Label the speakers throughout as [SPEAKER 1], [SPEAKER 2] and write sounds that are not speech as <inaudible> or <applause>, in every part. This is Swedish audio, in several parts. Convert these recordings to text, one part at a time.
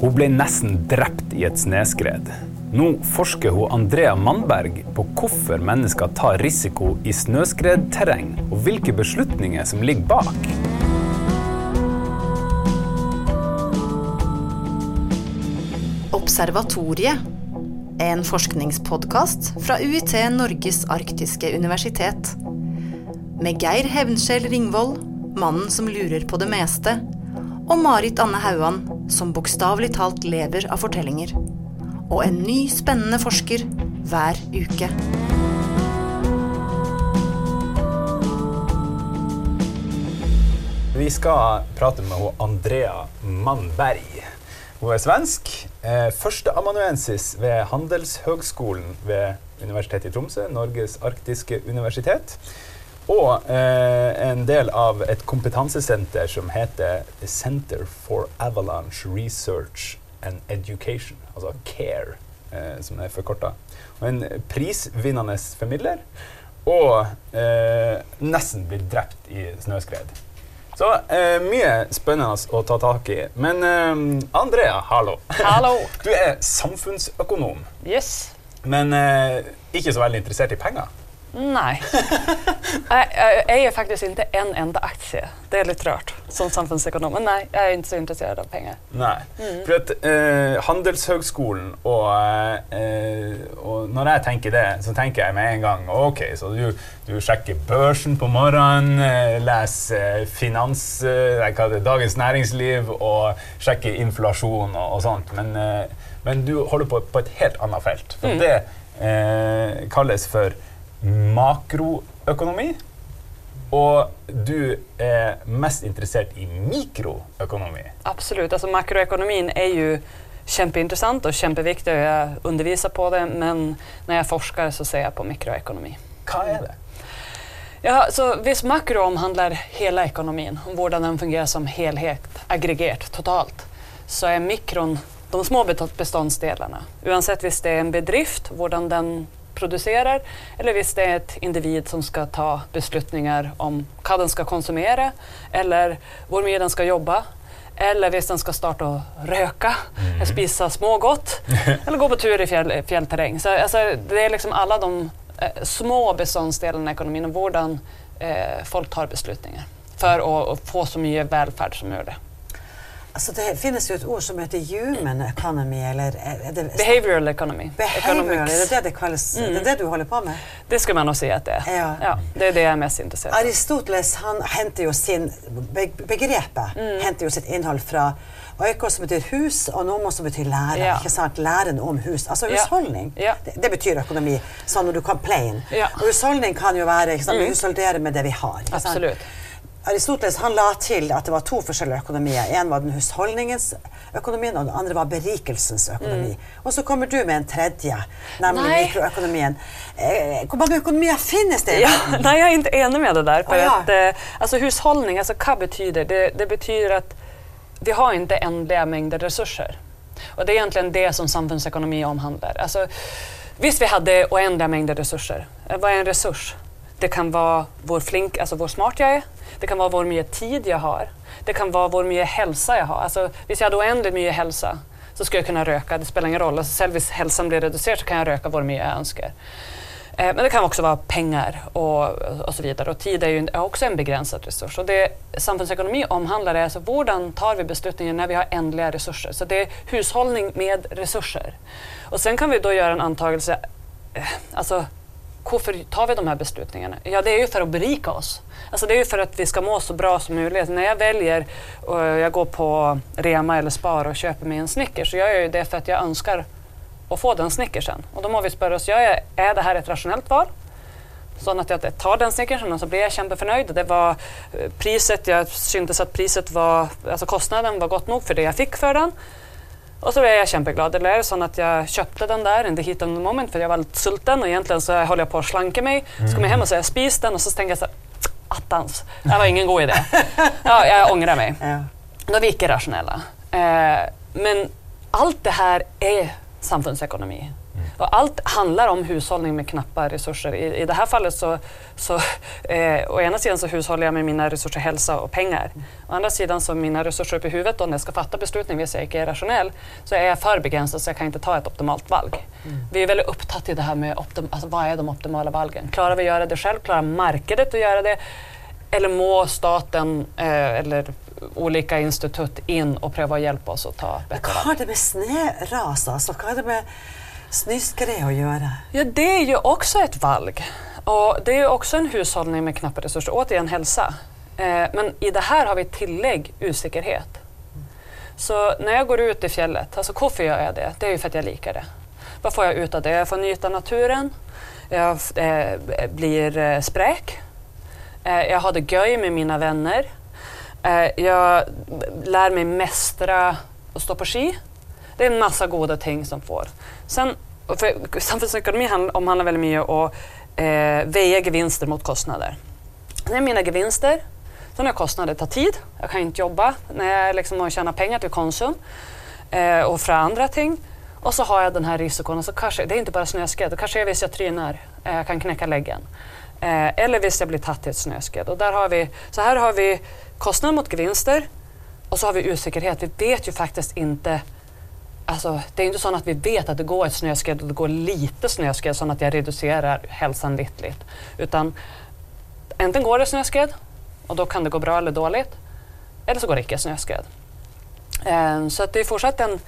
[SPEAKER 1] Hun ble nesten drept i et snøskred. Nå forsker hun Andrea Mannberg på hvorfor mennesker tar risiko i snøskredterreng, og hvilke beslutninger som ligger bak.
[SPEAKER 2] Observatoriet. En forskningspodkast fra UiT Norges arktiske universitet. Med Geir Hevnskjell Ringvold, mannen som lurer på det meste, og Marit Anne Hauan, som bokstavelig talt lever av fortellinger. Og en ny, spennende forsker hver uke.
[SPEAKER 1] Vi skal prate med Andrea Mannberg. Hun er svensk. Eh, första Førsteamanuensis ved Handelshøgskolen ved Universitetet i Tromsø, Norges arktiske universitet. Og eh, en del av et kompetansesenter som heter Center for Avalanche Research and Education, altså CARE, eh, som er forkorta. Og en prisvinnende formidler. Og eh, nesten blitt drept i snøskred. Så eh, mye spennende å ta tak i. Men eh, Andrea, hallo.
[SPEAKER 3] Hallo. <laughs>
[SPEAKER 1] Du er samfunnsøkonom,
[SPEAKER 3] Yes.
[SPEAKER 1] men eh, ikke så veldig interessert i penger.
[SPEAKER 3] Nej. Nej, <laughs> jag äger faktiskt inte en enda aktie. Det är lite rört som samhällsekonom. Men nej, jag är inte så intresserad av pengar.
[SPEAKER 1] Nei. For at eh, Handelshøgskolen og, eh, og når jeg tenker det, så tenker jeg med en gang OK, så du, du sjekker børsen på morgenen, eh, leser eh, finans, eh, Dagens Næringsliv og sjekker inflasjon og, og sånt. Men, eh, men du holder på på et helt annet felt. For det eh, kalles for makroøkonomi. Og du er mest interessert i mikroøkonomi.
[SPEAKER 3] Absolut. Alltså makroekonomin är ju kämpeintressant och kämpeviktig och jag undervisar på det. Men när jag forskar så ser jag på mikroekonomi.
[SPEAKER 1] Hva er det?
[SPEAKER 3] Ja, så visst makro omhandlar hela ekonomin, om hur den fungerar som helhet, aggregat, totalt, så är mikron de små beståndsdelarna. Oavsett visst det är en bedrift, hur den producerar, eller visst det är ett individ som ska ta beslutningar om vad den ska konsumera, eller hur mycket den ska jobba, eller visst den ska starta och röka, eller spisa smågott, <laughs> eller gå på tur i fjäll, fjällterräng. Så alltså, det är liksom alla de eh, små beståndsdelarna i ekonomin och hur eh, folk tar beslutningar för att, att få så mycket välfärd som möjligt.
[SPEAKER 4] Altså, det finnes jo et ord som heter human economy, eller er er det
[SPEAKER 3] Behavioral economy.
[SPEAKER 4] Behavioral,
[SPEAKER 3] Economics.
[SPEAKER 4] er det det det kalles? Det er det du holder på med?
[SPEAKER 3] Det skulle man nog säga att det är.
[SPEAKER 4] Ja.
[SPEAKER 3] Ja, det är det jag är mest intresserad av.
[SPEAKER 4] Aristoteles han henter jo sin be Begrepet henter jo sitt innhold fra oikos, som betyr hus, og nomos, som betyr lære.
[SPEAKER 3] Ja.
[SPEAKER 4] ikke sant? Om hus. Altså
[SPEAKER 3] Ja.
[SPEAKER 4] husholdning.
[SPEAKER 3] Ja.
[SPEAKER 4] Det, det betyr økonomi. Sånn når du kan plain.
[SPEAKER 3] Ja.
[SPEAKER 4] Og husholdning kan jo være ikke sant? Vi husholderer med det vi har. ikke sant? Aristoteles han la til at det var to forskjellige økonomier. En var den husholdningens økonomien, og den andre var berikelsens økonomi. Og så kommer du med en tredje, nemlig
[SPEAKER 3] Nei.
[SPEAKER 4] mikroøkonomien. Eh, hvor mange økonomier finnes det?
[SPEAKER 3] Ja, nej, jag är inte enig med det där. För
[SPEAKER 4] Åh, ja.
[SPEAKER 3] att, eh, alltså, hushållning, alltså, vad betyder det? Det betyder att vi har inte ändliga mängder resurser. Och det är egentligen det som samhällsekonomi omhandlar. Alltså, visst, vi hade oändliga mängder resurser. Eh, Vad är en resurs? Det kan vara vår flink, alltså vår smart jag är. Det kan vara hur mycket tid jag har. Det kan vara hur mycket hälsa jag har. Alltså, hvis jag hade oändligt mycket hälsa så skulle jag kunna röka. Det spelar ingen roll. Alltså, själv om hälsan blir reducerad så kan jag röka hur mycket jag önskar. Eh, Men det kan också vara pengar och, och så vidare. Och tid är ju en- är också en begränsad resurs. Och det samhällsekonomi omhandlar är alltså hur tar vi beslutningar när vi har ändliga resurser. Så det är hushållning med resurser. Och sen kan vi då göra en antagelse. eh, Alltså, varför tar vi de här beslutningarna? Ja, det är ju för att berika oss. Alltså det är ju för att vi ska må så bra som möjligt. När jag väljer, och jag går på Rema eller Spar och köper mig en Snickers så gör jag ju det för att jag önskar att få den Snickersen. Och då må vi spöra oss, är det här ett rationellt val? Så att jag tar den Snickersen och så blir jag kämpeförnöjd. Det var eh, priset, jag syntes att priset var, alltså kostnaden var gott nog för det jag fick för den. Och så blev jag kämpeglad. Eller är det så att jag köpte den där in the heat of the moment för jag var lite sulten och egentligen så håller jag på att slanka mig. Så kommer jag hem och säger spis den och så tänker jag så här, attans, det här var ingen god idé. <laughs> Ja, jag ångrar mig.
[SPEAKER 4] Ja.
[SPEAKER 3] Då är vi icke-rationella. Eh, men allt det här är samhällsekonomi. Och allt handlar om hushållning med knappa resurser. I, i det här fallet så, så eh, å ena sidan så hushållar jag med mina resurser hälsa och pengar. Å andra sidan så mina resurser upp i huvudet och när jag ska fatta beslutning, hvis jag är rationell, så är jag för begränsad så jag kan inte ta ett optimalt valg. Mm. Vi är väldigt upptagna i det här med optim, alltså, vad är de optimala valgen. Klarar vi att göra det själv? Klarar marknaden att göra det? Eller må staten eh, eller olika institut in och pröva att hjälpa oss att ta
[SPEAKER 4] bättre Vad har det med har det med snöskred att göra?
[SPEAKER 3] Ja, det är ju också ett valg. Och det är också en hushållning med knappa resurser, återigen hälsa. Eh, men i det här har vi tillägg osäkerhet. Så när jag går ut i fjället, alltså varför gör jag det? Det är ju för att jag likar det. Vad får jag ut av det? Jag får njuta av naturen, jag eh, blir eh, spräk, eh, jag har det göj med mina vänner, eh, jag lär mig mästra och stå på ski. Det är en massa goda ting som får. Sen, för samhällsekonomi omhandlar väldigt mycket att eh, väga vinster mot kostnader. Det är mina vinster, Sen har jag kostnader, det tar tid. Jag kan inte jobba när jag liksom tjäna pengar till konsum eh, och för andra ting. Och så har jag den här risken. Och så kanske, det är inte bara snöskred, Då kanske jag visst jag trynar, eh, jag kan knäcka läggen. Eh, eller visst jag blir tatt i ett snöskred. Och där har vi, så här har vi kostnader mot vinster och så har vi osäkerhet. Vi vet ju faktiskt inte Alltså, det är inte så att vi vet att det går ett snöskred och det går lite snöskred så att jag reducerar hälsan lite. Utan antingen går det snöskred och då kan det gå bra eller dåligt. Eller så går det icke snöskred. Um, så att det är fortsatt en...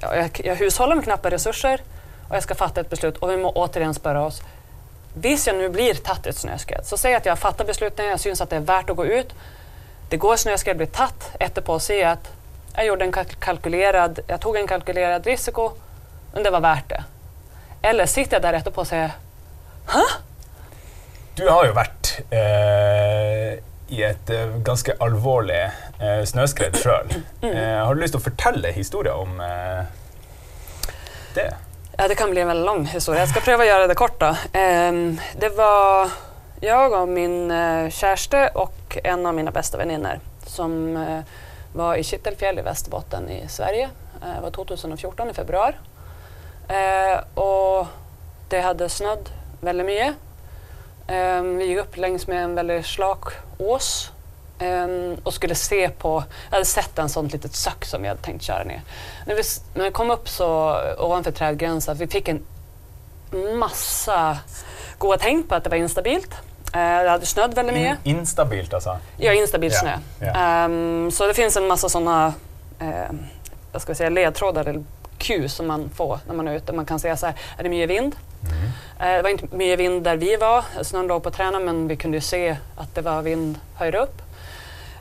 [SPEAKER 3] Jag, jag hushållar med knappa resurser och jag ska fatta ett beslut och vi må återigen spöra oss. Visst jag nu blir tatt ett snöskred, så säg att jag fattar beslutet, jag syns att det är värt att gå ut. Det går snöskred, blir tatt, efterpå ser jag att jag, gjorde en kalkylerad, jag tog en kalkylerad risiko, men det var värt det. Eller sitter jag där efterpå och säger Hä?
[SPEAKER 1] Du har ju varit eh, i ett eh, ganska allvarligt eh, snöskred själv. Mm. Eh, har du lust att berätta historien om eh, det?
[SPEAKER 3] Ja, det kan bli en väldigt lång historia. Jag ska pröva göra det kort. Då. Ehm, det var jag och min eh, kärste och en av mina bästa vänner som var i Kittelfjäll i Västerbotten i Sverige. Eh, det var 2014 i februari. Eh, och det hade snödd väldigt mycket. Ehm, vi gick upp längs med en väldigt slak ås ehm, och skulle se på, jag hade sett en sånt litet sök som vi hade tänkt köra ner. När vi, när vi kom upp så ovanför trädgränsen, vi fick en massa goda tänk på att det var instabilt. Uh, det hade snöd väldigt mycket.
[SPEAKER 1] In, instabilt alltså?
[SPEAKER 3] Ja, instabil snö. Yeah. Um, så det finns en massa sådana uh, jag ska säga, ledtrådar eller cues som man får när man är ute. Man kan säga så här, är det mycket vind? Mm. Uh, det var inte mycket vind där vi var, snön låg på träna men vi kunde se att det var vind högre upp.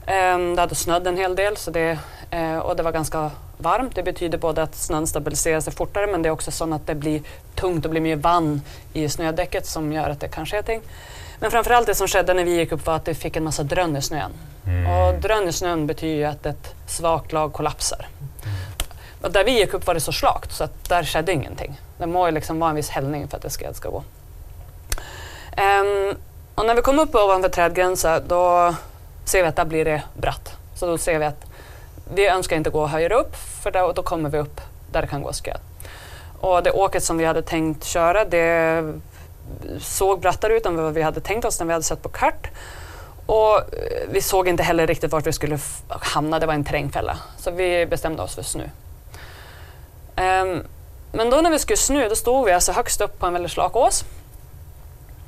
[SPEAKER 3] Ehm, det hade snöd en hel del så det, eh, och det var ganska varmt. Det betyder både att snön stabiliserar sig fortare men det är också så att det blir tungt och blir mer vann i snödäcket som gör att det kan ske ting. Men framförallt det som skedde när vi gick upp var att det fick en massa drön i snön. Mm. Och drön i snön betyder att ett svagt lag kollapsar. Och där vi gick upp var det så slakt så att där skedde ingenting. Det må liksom vara en viss hällning för att det ska, ska gå. Um, och när vi kom upp ovanför trädgränsen då ser vi att där blir det bratt. Så då ser vi att vi önskar inte gå högre upp för då, då kommer vi upp där det kan gå skred. Och det åket som vi hade tänkt köra det såg brattare ut än vad vi hade tänkt oss när vi hade sett på kart. Och eh, vi såg inte heller riktigt vart vi skulle hamna, det var en terrängfälla. Så vi bestämde oss för snö. Um, men då när vi skulle snö, då stod vi alltså högst upp på en väldigt slak ås.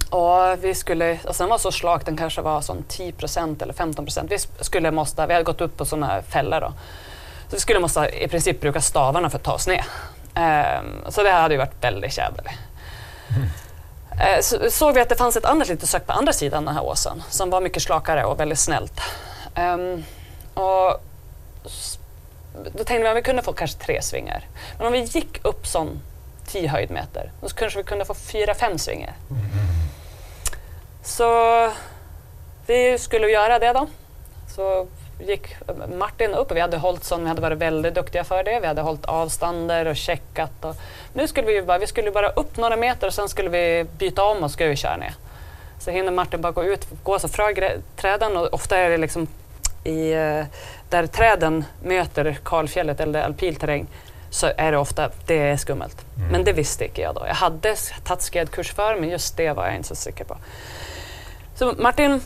[SPEAKER 3] Och vi skulle, alltså den var så slak, den kanske var sån 10% eller 15% Vi skulle måste, vi hade gått upp på sådana fällor då. Så vi skulle måste i princip bruka stavarna för att ta oss ner. Um, så det hade ju varit väldigt käbbel. Mm. Eh, så såg vi att det fanns ett annat litet sök på andra sidan den här åsen som var mycket slakare och väldigt snällt. Um, och då tänkte vi att vi kunde få kanske tre svingar. Men om vi gick upp sån 10 höjdmeter, då kanske vi kunde få fyra, fem svingar. Mm. Så vi skulle göra det då. Så gick Martin upp och vi hade hållit sån, vi hade varit väldigt duktiga för det. Vi hade hållit avstånd och checkat. Och nu skulle vi bara, vi skulle bara upp några meter och sen skulle vi byta om och skulle köra ner. Så hinner Martin bara gå ut, gå så från träden och ofta är det liksom i, eh, där träden möter kalfjället eller alpil terräng. så är det ofta det är skummelt. Men det visste inte jag då. Jag hade tagit skredkurs för men just det var jag inte så säker på. Så Martin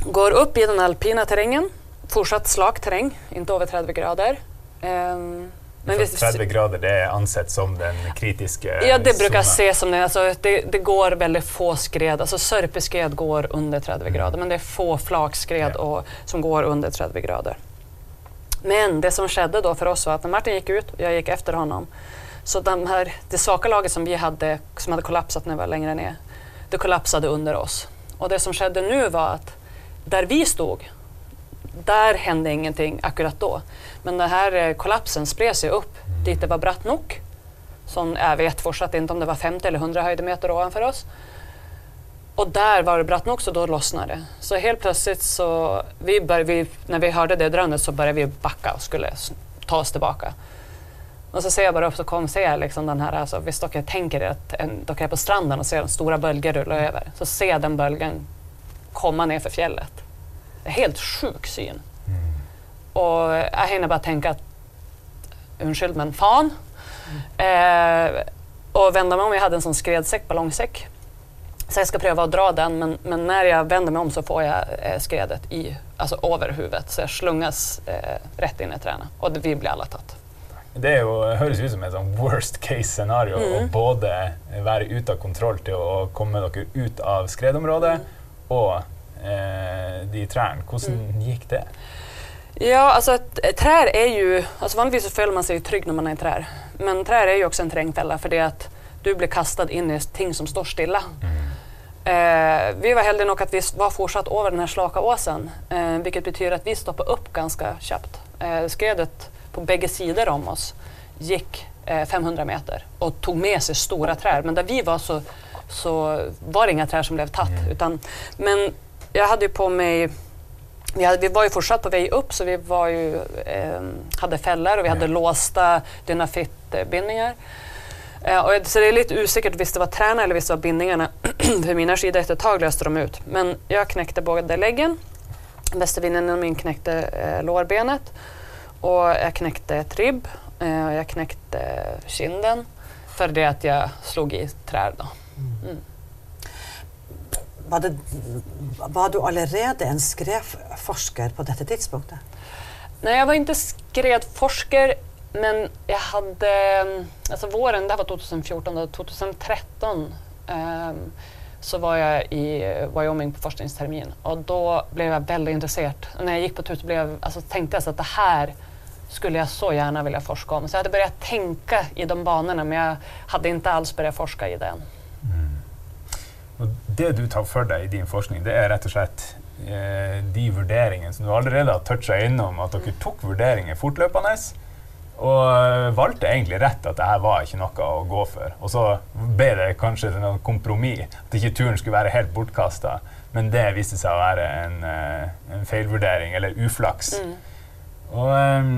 [SPEAKER 3] går upp i den alpina terrängen, fortsatt slak terräng, inte över 30 grader. Um,
[SPEAKER 1] men vi, 30 grader det är ansett som den kritiska
[SPEAKER 3] Ja, det brukar ses som det. Alltså, det. Det går väldigt få skred. Alltså sörpeskred går under 30 mm. grader, men det är få flakskred ja. och, som går under 30 grader. Men det som skedde då för oss var att när Martin gick ut och jag gick efter honom, så de här, det svaka laget som vi hade, som hade kollapsat när vi var längre ner, det kollapsade under oss. Och det som skedde nu var att där vi stod, där hände ingenting akkurat då. Men den här eh, kollapsen spred sig upp dit det var bratt nog. Som jag vet fortsatt inte om det var 50 eller 100 höjdemeter ovanför oss. Och där var det bratt nog så då lossnade det. Så helt plötsligt så, vi bör, vi, när vi hörde det drönet så började vi backa och skulle ta oss tillbaka. Och så ser jag bara upp så kom ser jag liksom den här, alltså, visst jag tänker att en, dere är på stranden och ser den stora bölger rulla över. Så ser jag den bölgen komma ner för fjället. Helt sjuk syn. Mm. Och jag hinner bara tänka att, ursäkta men fan. Mm. Eh, och vända mig om, jag hade en sån skredsäck, ballongsäck. Så jag ska pröva att dra den, men, men när jag vänder mig om så får jag eh, skredet i, alltså över huvudet. Så jag slungas eh, rätt in i träna och vi blir alla tatt.
[SPEAKER 1] Det er jo, høres ut som et sånn worst case scenario mm. å både være ute av kontroll til å komme dere ut av skredområdet mm. og eh, de trærne. Hvordan mm. gikk det?
[SPEAKER 3] Ja, alltså trär är ju, alltså vanligtvis så följer man sig trygg när man är i trär. Men trär är ju också en terrängfälla för det att du blir kastad in i ting som står stilla. Mm. Eh, vi var heldiga nog att vi var fortsatt över den här slaka åsen, eh, vilket betyder att vi stoppade upp ganska köpt. Eh, skredet på bägge sidor om oss gick 500 eh, meter och tog med sig stora träd. Men där vi var så, så var det inga träd som blev tatt. Mm. Utan, men jag hade ju på mig vi, hade, vi var ju fortsatt på väg upp så vi var ju, eh, hade fällor och vi hade låsta dynamitbindningar. Eh, och, så det är lite osäkert visst det var träna eller visst det var bindningarna. <clears throat> För mina skidor efter ett tag löste de ut. Men jag knäckte både läggen, västervinden min knäckte eh, lårbenet och jag knäckte ett ribb eh, och jag knäckte kinden för det att jag slog i träd. Då. Mm.
[SPEAKER 4] Var, det, var du allerede en skredforsker på detta tidspunktet?
[SPEAKER 3] Nej, jag var inte skredforsker men jag hade, alltså våren, det här var 2014, och 2013 eh, så var jag i Wyoming på forskningstermin och då blev jag väldigt intresserad. när jag gick på tur så blev, alltså, tänkte jag att det här skulle jag så gärna vilja forska om. Så jag hade börjat tänka i de banorna men jag hade inte alls börjat forska i det än.
[SPEAKER 1] Och det du tar för dig i din forskning det är rätt och slett eh, de vurderingene som du allerede har toucha innom, at dere tok vurderinger fortløpende og valgte egentlig rett at det her var ikke noe å gå for. Og så ble det kanskje noe kompromiss, at ikke turen skulle være helt bortkasta. Men det viste seg å være en, uh, en feilvurdering, eller uflaks. Mm. Og um,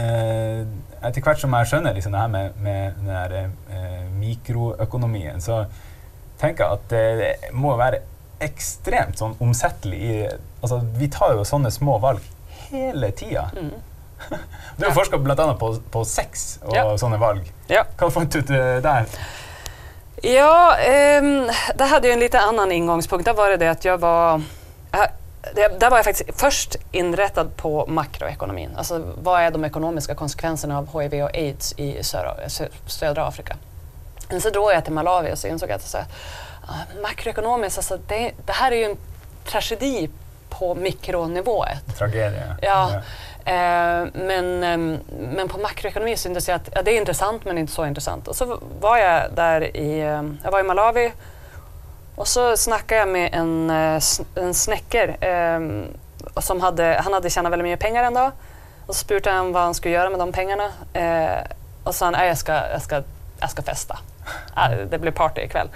[SPEAKER 1] uh, etter hvert som jeg skjønner liksom, det her med, med den der, uh, mikroøkonomien, så tenker jeg at det, må være ekstremt sånn omsettelig i Altså, vi tar jo sånne små valg hele tida. Mm. <laughs> Du har forskat bland annat på, på sex och ja. sådana valg. Ja. Vad fant du ut eh, där?
[SPEAKER 3] Ja, um, det hade ju en lite annan ingångspunkt. Där var det det att jag var det, där var jag faktiskt först inrättad på makroekonomin. Alltså vad är de ekonomiska konsekvenserna av HIV och aids i södra, södra Afrika? Men så drog jag till Malawi och så insåg jag att så, uh, makroekonomiskt, alltså det, det, här är ju en tragedi på mikronivå.
[SPEAKER 1] Tragedi,
[SPEAKER 3] ja. ja. Eh, men, eh, men på makroekonomi syntes jag att ja, det är intressant men inte så intressant. Och så var jag där i, eh, jag var i Malawi och så snackade jag med en, eh, en snäcker eh, som hade, han hade tjänat väldigt mycket pengar en dag. Och så spurtade han vad han skulle göra med de pengarna. Eh, och så sa han, jag ska, jag ska, jag ska festa det blev party ikväll.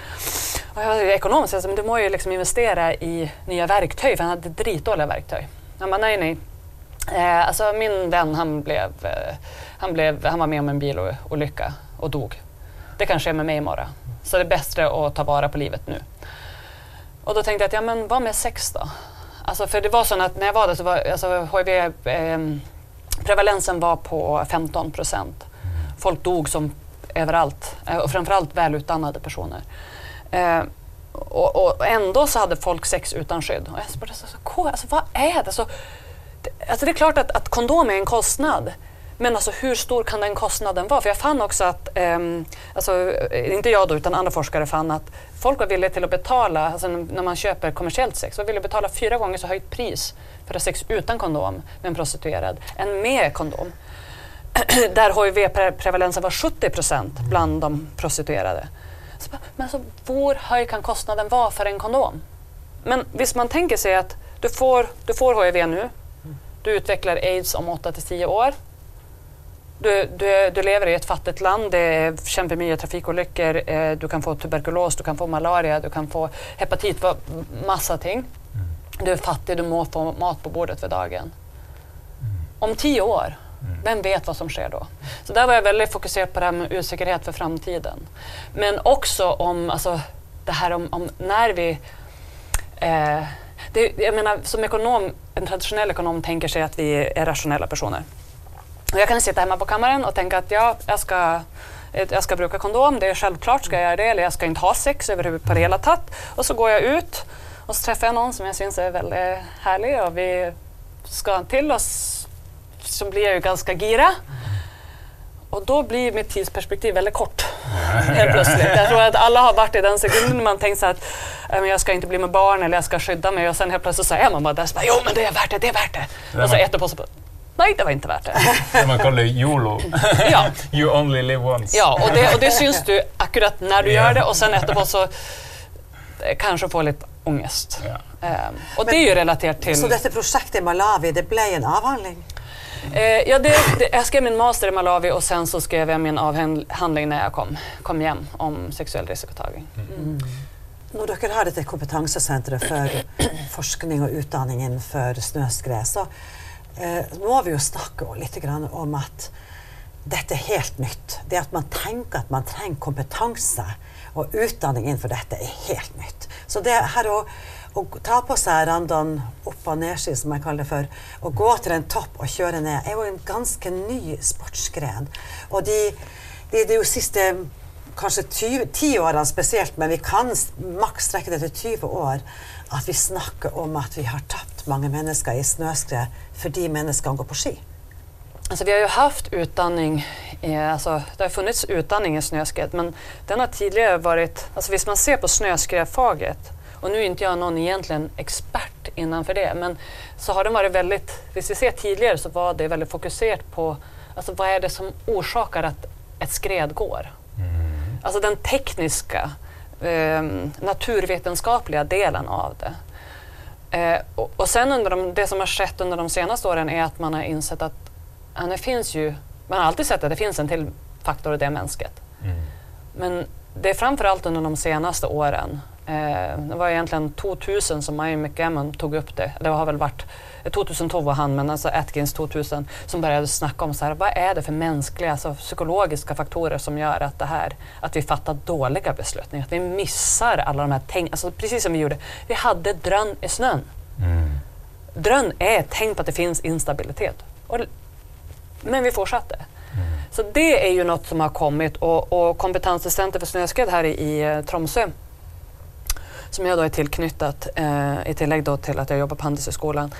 [SPEAKER 3] Och jag var ekonomiskt, jag sa, men du måste ju liksom investera i nya verktyg, för han hade dritdåliga verktyg. Han bara, nej nej, Eh, alltså min vän han blev, eh, han, blev, han var med om en bilolycka och dog. Det kan ske med mig imorgon. Så det är bättre att ta vara på livet nu. Och då tänkte jag att, ja men vad med sex då? Alltså för det var så att när jag var där så var alltså, HIV, eh, prevalensen var på 15 procent. folk dog som överallt. Eh, och framförallt välutdannade personer. Eh, och, och, ändå så hade folk sex utan skydd. Och jag bara, alltså, alltså, vad är det? Så, det, alltså det är klart att, att kondom är en kostnad. Men alltså hur stor kan den kostnaden vara? För jag fann också att, um, alltså, inte jag då utan andra forskare fann att folk var villiga till att betala, alltså när man köper kommersiellt sex, var villiga att betala fyra gånger så höjt pris för att ha sex utan kondom med en prostituerad än med kondom. <clears throat> Där hiv-prevalensen var 70 procent bland de prostituerade. Så, men alltså, hur hög kan kostnaden vara för en kondom? Men visst man tänker sig att du får, du får hiv nu, du utvecklar aids om 8 till 10 år. Du, du, du, lever i ett fattigt land, det är kämpemycket trafikolyckor, eh, du kan få tuberkulos, du kan få malaria, du kan få hepatit, massa ting. Du är fattig, du må få mat på bordet för dagen. Om tio år, vem vet vad som sker då? Så där var jag väldigt fokuserad på det här med osäkerhet för framtiden. Men också om alltså, det här om, om när vi... Eh, det, jag menar, som ekonom, en traditionell ekonom tänker sig att vi är rationella personer. Och jag kan sitta hemma på kammaren och tänka att ja, jag ska jag ska bruka kondom, det är självklart, ska jag göra det? Eller jag ska inte ha sex överhuvudtaget på det hela tatt. Och så går jag ut och så träffar jag någon som jag syns är väldigt härlig och vi ska till oss så blir jag ju ganska gira. Och då blir mitt tidsperspektiv väldigt kort. <laughs> Helt plötsligt. Jag tror att alla har varit i den sekunden när man tänkt så att äh, jag ska inte bli med barn eller jag ska skydda mig och sen helt plötsligt så är man bara där så bara, jo men det är värt det, det är värt det. Och så ett på så bara, nej det var inte värt det.
[SPEAKER 1] Det man kallar YOLO. <laughs>
[SPEAKER 3] ja. <laughs>
[SPEAKER 1] You only live once.
[SPEAKER 3] Ja, och det, och det syns du akkurat när du gör det och sen efterpå så kanske får lite ångest. Ja. Um, och men, det är ju relaterat till...
[SPEAKER 4] Så detta projekt i Malawi, det blev en avhandling?
[SPEAKER 3] Eh, ja, det, det, jag skrev min master i Malawi och sen så skrev jag min avhandling när jag kom, kom hem om sexuell risikotagning. Mm. Mm.
[SPEAKER 4] Når dere har dette kompetansesenteret for forskning og utdanning innenfor snøskred, så eh, må vi jo snakke litt om at dette er helt nytt. Det at man tenker at man trenger kompetanse og utdanning innenfor dette, er helt nytt. Så det her å å ta på seg randene opp- og nedski, som jeg kaller det for, og gå til en topp og kjøre ned, er jo en ganske ny sportsgren. Og de, de, de jo siste kanskje 20, 10 årene spesielt, men vi kan maks strekke det til 20 år, at vi snakker om at vi har tapt mange mennesker i snøskred fordi menneskene går på ski.
[SPEAKER 3] Alltså vi har ju haft utdanning, i, alltså, det har funnits utdanning i snöskred men den har tidigare varit, alltså hvis man ser på snöskredfaget och nu är inte jag någon egentligen expert innanför det, men så har den varit väldigt, hvis vi ser tidigare så var det väldigt fokuserat på alltså vad är det som orsakar att ett skred går. Mm. Alltså den tekniska, eh, naturvetenskapliga delen av det. Eh, och, och, sen under de, det som har skett under de senaste åren är att man har insett att ja, det finns ju, man har alltid sett att det finns en till faktor och det är mänskligt. Mm. Men det är framförallt under de senaste åren det var egentligen 2000 som Mike McGammon tog upp det. Det har väl varit 2002 var han, men alltså Atkins 2000 som började snacka om så här, vad är det för mänskliga, alltså psykologiska faktorer som gör att det här, att vi fattar dåliga beslut, att vi missar alla de här tänk, alltså precis som vi gjorde. Vi hade drön i snön. Mm. Drön är ett tecken på att det finns instabilitet. Och, men vi fortsatte. Mm. Så det är ju något som har kommit och, och Kompetenscenter för snöskred här i, i eh, Tromsö som jag då är tillknyttat eh, i tillägg då till att jag jobbar på Handelshögskolan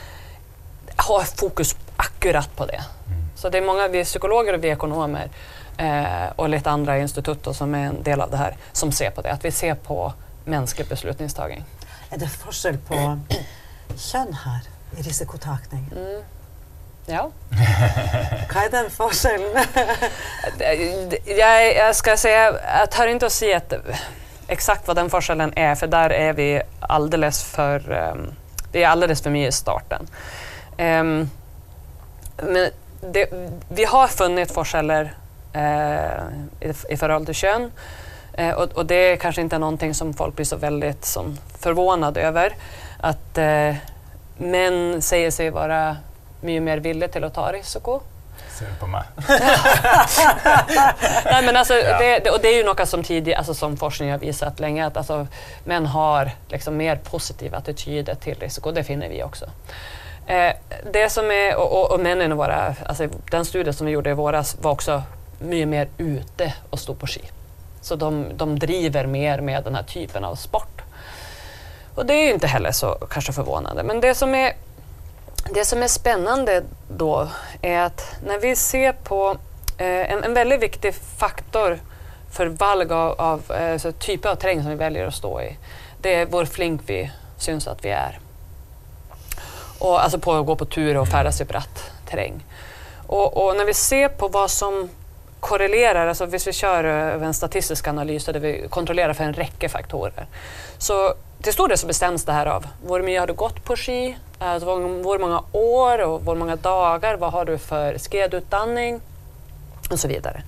[SPEAKER 3] har fokus akkurat på det. Mm. Så det är många, vi är psykologer och vi är ekonomer eh, och lite andra institut som är en del av det här som ser på det. Att vi ser på mänsklig beslutningstagning.
[SPEAKER 4] Är det skillnad på <clears throat> kön här i riskotagning? Mm.
[SPEAKER 3] Ja. <laughs>
[SPEAKER 4] Vad är den skillnaden? <laughs>
[SPEAKER 3] jag, jag ska säga, jag tar inte att säga att exakt vad den forskellen är, för där är vi alldeles för, ehm, um, det är alldeles för mycket i starten. Um, men det, vi har funnit forskare uh, i, i förhållande till kön uh, och, och, det är kanske inte någonting som folk blir så väldigt som, förvånade över. Att uh, män säger sig vara mycket mer villiga till att ta risiko
[SPEAKER 1] ser du på mig.
[SPEAKER 3] Nej, men alltså, ja. det, och det är ju något som, tidig, alltså, som forskning har visat länge att alltså, män har liksom, mer positiva attityder till risiko. Det finner vi också. Eh, det som är, och, och, och männen våra, alltså, den studien som vi gjorde i våras var också mycket mer ute och stå på ski. Så de, de driver mer med den här typen av sport. Och det är ju inte heller så kanske förvånande. Men det som är, det som är spännande då är att när vi ser på eh, en, en väldigt viktig faktor för valg av, av alltså typer av terräng som vi väljer att stå i, det är vår flink vi syns att vi är. Och, alltså på att gå på tur och färdas i bratt terräng. Och, och, när vi ser på vad som korrelerar, alltså om vi kör eh, en statistisk analys där vi kontrollerar för en räcke faktorer. Så till stor del så bestäms det här av hur mycket har du gått på ski, alltså hur många år och hur många dagar, vad har du för skedutdanning och så vidare.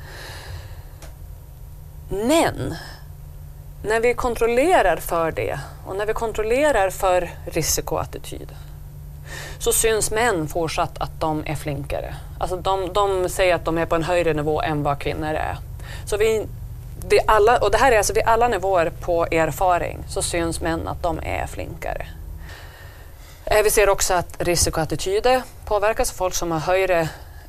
[SPEAKER 3] Men när vi kontrollerar för det och när vi kontrollerar för risikoattityd så syns män fortsatt att de är flinkare. Alltså de, de säger att de är på en högre nivå än vad kvinnor är. Så vi, vid alla, och det här är alltså vid alla nivåer på erfaring så syns män att de är flinkare. Eh, vi ser också att risikoattityder påverkas. Folk som har högre,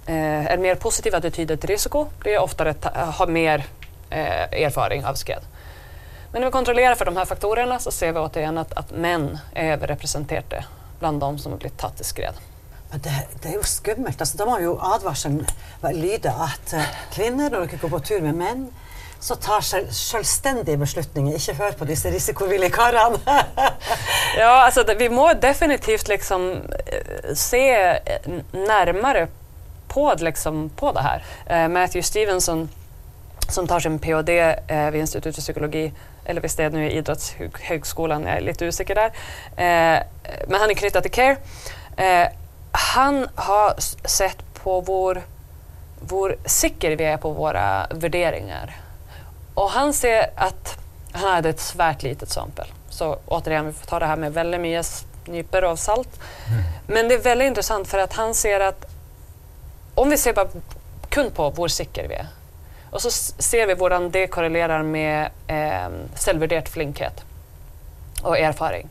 [SPEAKER 3] eh, är mer positiva attityder till risiko blir oftare eh, har mer eh, erfaring av skred. Men när vi kontrollerar för de här faktorerna så ser vi återigen att, att män är överrepresenterade bland de som har blivit tatt i skred.
[SPEAKER 4] Men det, det, är ju skummelt. Altså, de har ju advarselen lyder att eh, kvinnor, när de går på tur med män, så tar självständiga beslutninger. Inte hör på dessa risikovilliga karlarna. <laughs>
[SPEAKER 3] ja, alltså, vi måste definitivt liksom, eh, se eh, närmare på, liksom, på det här. Eh, Matthew Stevenson som tar sin PhD eh, vid Institutet för psykologi, eller visst det är nu i Idrottshögskolan, jag är lite osäker där. Eh, men han är knuten till CARE. Eh, han har sett på vår, vår säker vi är på våra värderingar. Och han ser att, han hade ett svärt litet exempel. Så återigen, vi får ta det här med väldigt mycket nypor av salt. Mm. Men det är väldigt intressant för att han ser att om vi ser bara kun på vår säker vi är, och så ser vi hur det korrelerar med eh, självvärderad flinkhet och erfaring.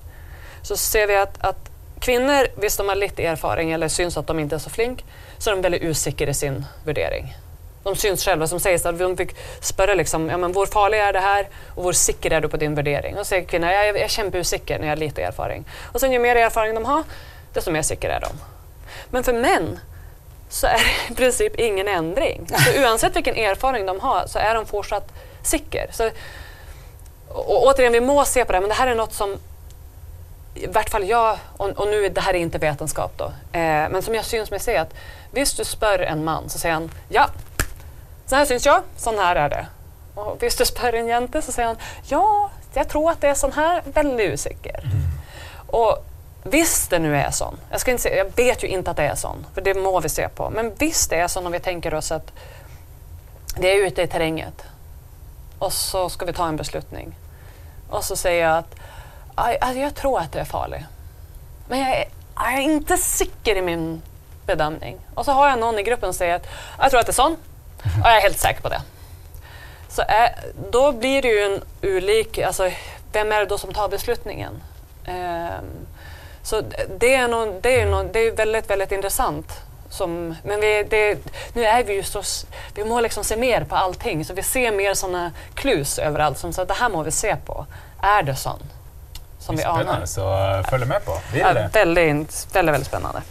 [SPEAKER 3] Så ser vi att, att kvinnor, visst de har lite erfaring eller syns att de inte är så flink, så är de väldigt osäkra i sin värdering. De syns själva, som säger att de fick spöra liksom, ja men hur farlig är det här och hur säker är du på din värdering? Och säger kvinnor, jag är, jag när jag har lite erfaring. Och sen ju mer erfaring de har, desto mer säker är de. Men för män så är det i princip ingen ändring. Så <laughs> oavsett vilken erfarenhet de har så är de fortsatt säker. Så, och, återigen, vi må se på det men det här är något som i vart fall jag, och, och nu det här är inte vetenskap då, eh, men som jag syns mig se att visst du spör en man så säger han ja, så här syns jag, sån här är det. Och visst du spör en jente så säger han ja, jag tror att det är sån här, väldigt osäker. Mm. Och Visst det nu är sån, jag, ska inte säga, jag vet ju inte att det är sån, för det må vi se på. Men visst det är så om vi tänker oss att vi är ute i terränget och så ska vi ta en beslutning. Och så säger jag att alltså, jag tror att det är farligt. Men jag är, jag är inte säker i min bedömning. Och så har jag någon i gruppen som säger att jag tror att det är sån <laughs> och jag är helt säker på det. Så är, då blir det ju en olik, alltså vem är det då som tar beslutningen? Um, så det är, nog, det är, nog, det är väldigt, väldigt intressant. Som, men vi, det, nu är vi ju så, vi må liksom se mer på allting, så vi ser mer sådana klus överallt. Som så det här må vi se på. Är det sån?
[SPEAKER 1] Som vi anar. så följ med på.
[SPEAKER 3] Vill ja, det? Väldigt, väldigt, väldigt spännande.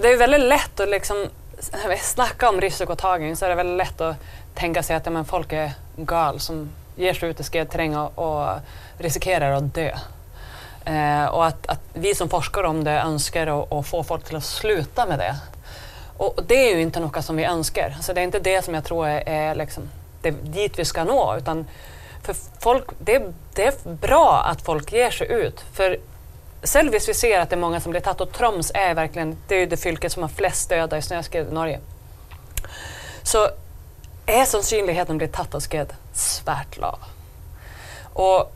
[SPEAKER 3] Det är väldigt lätt att liksom, när vi snackar om riskåtagning så är det väldigt lätt att tänka sig att ja, men folk är gal som ger sig ut i skredterräng och, och riskerar att dö. Eh, och att, att, vi som forskar om det önskar att få folk till att sluta med det. Och det är ju inte något som vi önskar. Alltså det är inte det som jag tror är, är liksom, det, dit vi ska nå. Utan för folk, det, det är bra att folk ger sig ut. För Selvis vi ser att det är många som blir tatt och Troms är verkligen det, är det fylket som har flest döda i snöskred i Norge. Så är sannsynligheten synligheten blir tatt av skred svärt lav. Och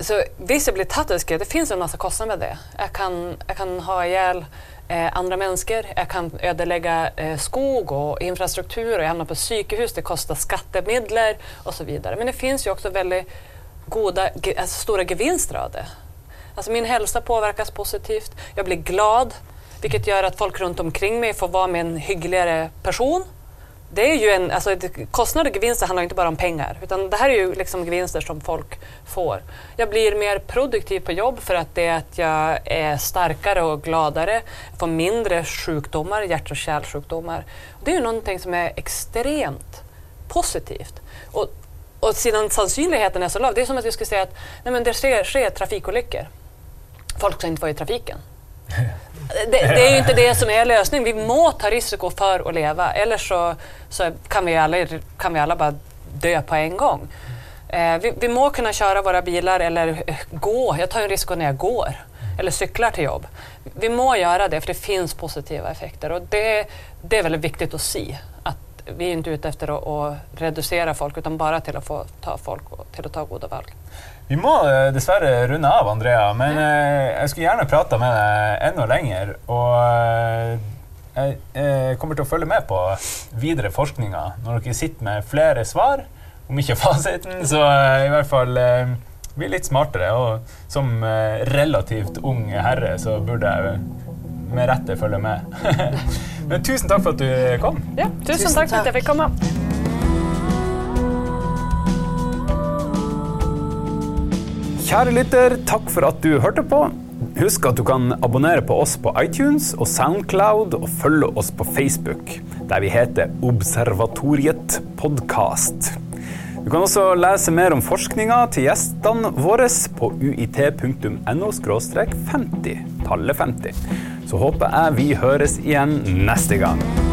[SPEAKER 3] så visst, jag blir tatt och skred. Det finns en massa kostnader med det. Jag kan, jag kan ha ihjäl eh, andra människor, jag kan ödelägga eh, skog och infrastruktur och jag hamnar på psykehus, det kostar skattemedel och så vidare. Men det finns ju också väldigt goda, alltså stora gevinster av det. Alltså min hälsa påverkas positivt, jag blir glad, vilket gör att folk runt omkring mig får vara med en hyggligare person. det är ju en, alltså, kostnader och gevinster handlar inte bara om pengar, utan det här är ju liksom gevinster som folk får. Jag blir mer produktiv på jobb för att det är att jag är starkare och gladare, får mindre sjukdomar, hjärt och kärlsjukdomar. Det är ju någonting som är extremt positivt. Och, och sedan sannsynligheten är så låg, det är som att vi skulle säga att nej, men det sker, sker trafikolyckor. Folk ska inte vara i trafiken. <laughs> Det, det, är ju inte det som är lösningen. Vi må ta risiko för att leva, eller så, så kan, vi alla, kan vi alla bara dö på en gång. Eh, vi, vi, må kunna köra våra bilar eller gå. Jag tar en risk när jag går eller cyklar till jobb. Vi må göra det för det finns positiva effekter och det, det är väldigt viktigt att se. Att vi är inte ute efter att, att reducera folk utan bara till att få ta folk till att ta goda val.
[SPEAKER 1] Vi må eh, dessverre runde av, Andrea, men eh, jeg skulle gjerne prata med deg enda lenger. Og eh, jeg, jeg kommer til å følge med på videre forskninga når dere sitter med flere svar. Om ikke <laughs> fasiten, så i hvert fall bli litt smartere. Og som relativt ung herre så burde jeg med rette følge med. <laughs> Men tusen takk for at du kom.
[SPEAKER 3] Ja, tusen, tusen takk for at jeg fikk komme.
[SPEAKER 1] Kjære lytter, takk for at du hørte på. Husk at du kan abonnere på oss på iTunes og Soundcloud, og følge oss på Facebook, der vi heter Observatoriet podkast. Du kan også lese mer om forskninga til gjestene våre på uit.no 50, tallet 50. Så håper jeg vi høres igjen neste gang.